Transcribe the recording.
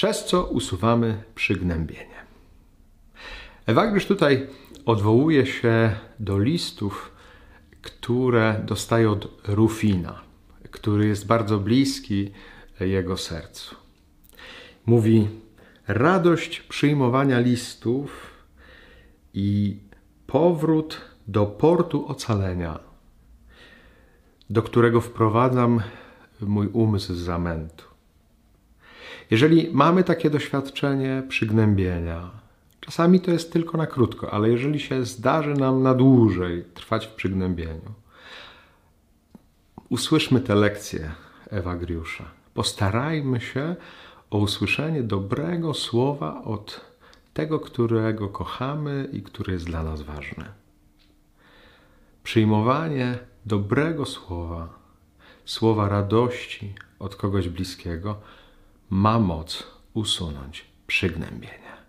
przez co usuwamy przygnębienie. Ewagrysz tutaj odwołuje się do listów, które dostaje od Rufina, który jest bardzo bliski jego sercu. Mówi: Radość przyjmowania listów i powrót do portu ocalenia, do którego wprowadzam mój umysł z zamętu. Jeżeli mamy takie doświadczenie przygnębienia, czasami to jest tylko na krótko, ale jeżeli się zdarzy nam na dłużej trwać w przygnębieniu, usłyszmy te lekcje Ewagriusza. Postarajmy się o usłyszenie dobrego słowa od tego, którego kochamy i który jest dla nas ważny. Przyjmowanie dobrego słowa, słowa radości od kogoś bliskiego ma moc usunąć przygnębienie.